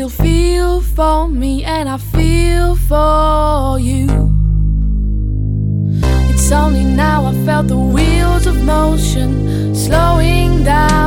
still feel for me and I feel for you. It's only now I felt the wheels of motion slowing down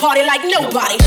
party like nobody.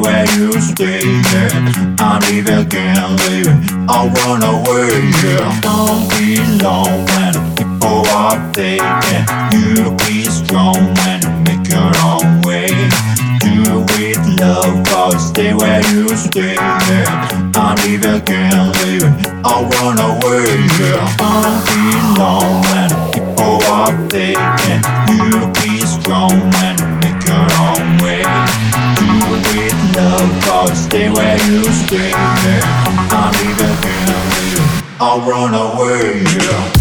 Where you stay yeah. I'm either can't leave it. I'll run away, yeah. Don't be alone when people are taking You be strong and make your own way. Do it love cause stay where you stay yeah. I'm either can't leave it. I'll run away, yeah. Don't be alone when people are taking You be strong and make your own way. Do it no God, stay where you stay. I'm not even here. I'll run away. Yeah.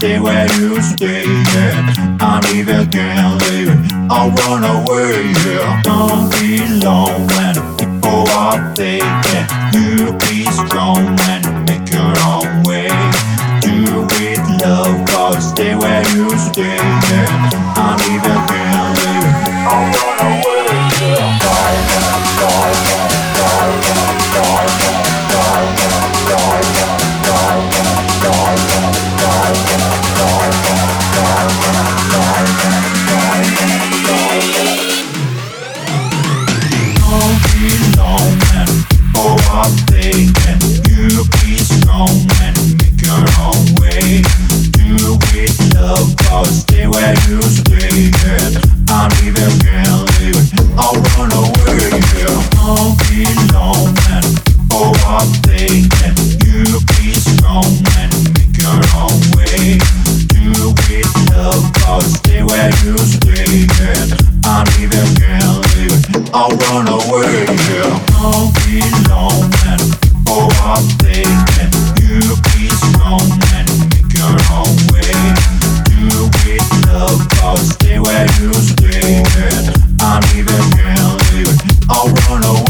stay where you stay. I don't know.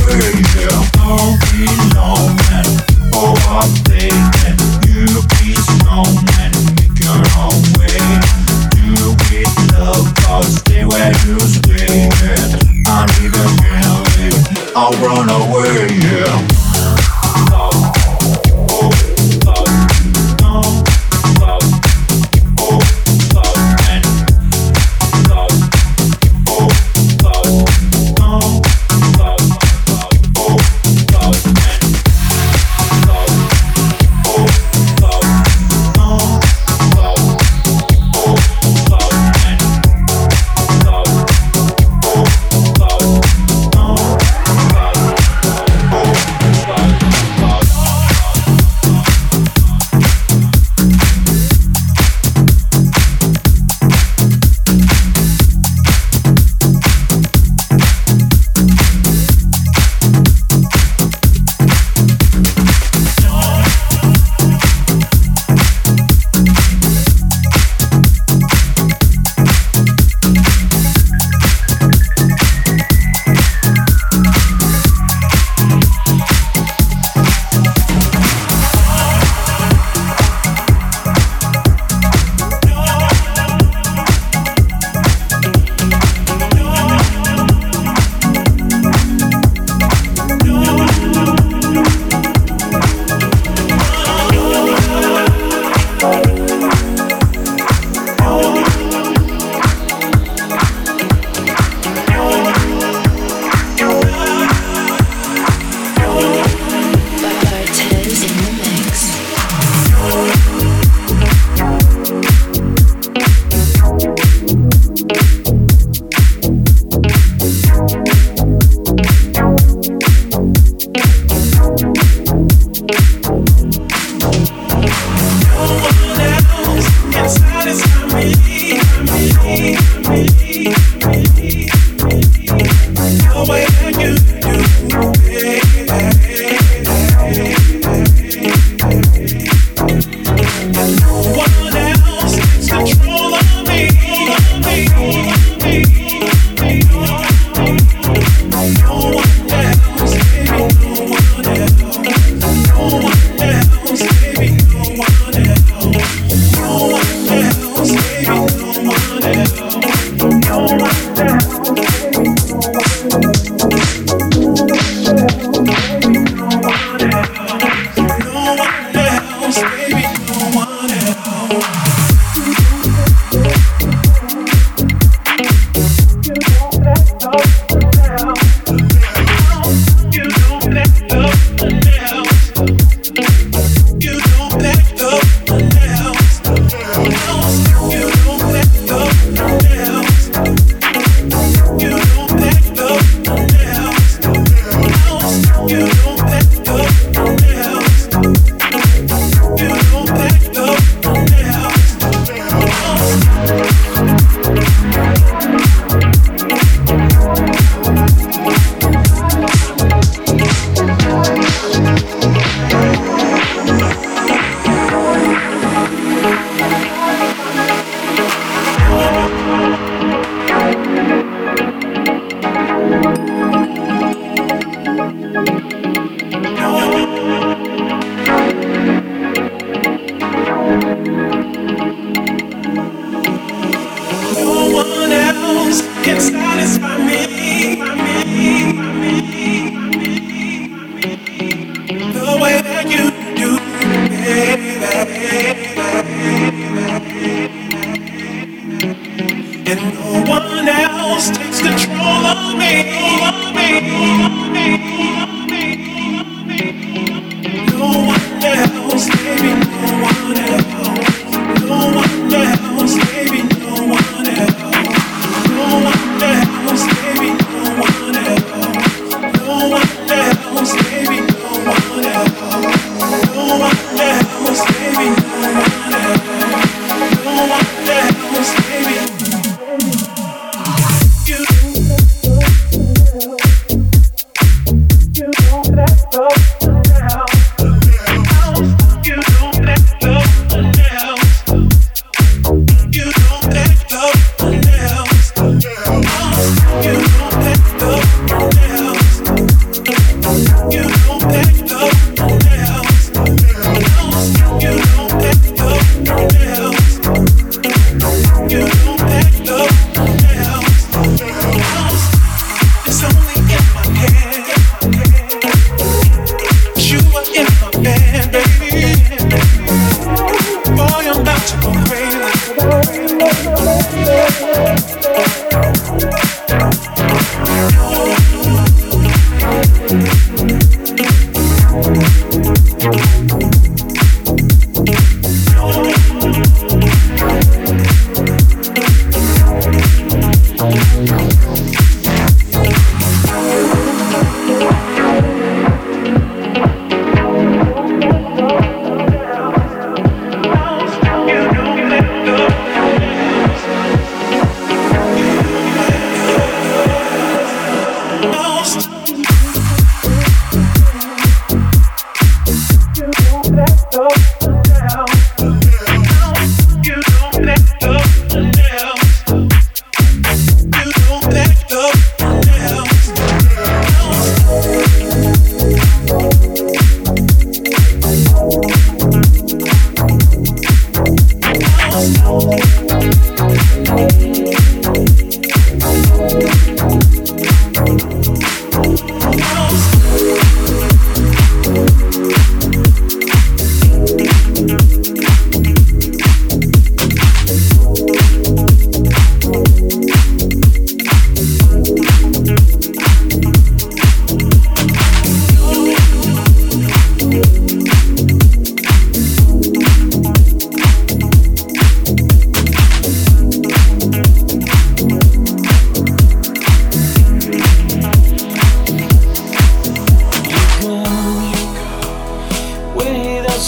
You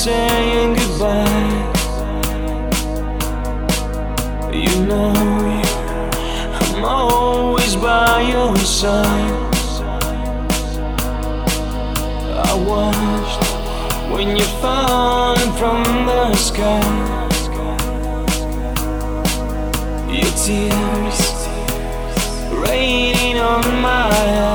saying goodbye. You know, I'm always by your side. I watched when you falling from the sky. Your tears raining on my eyes.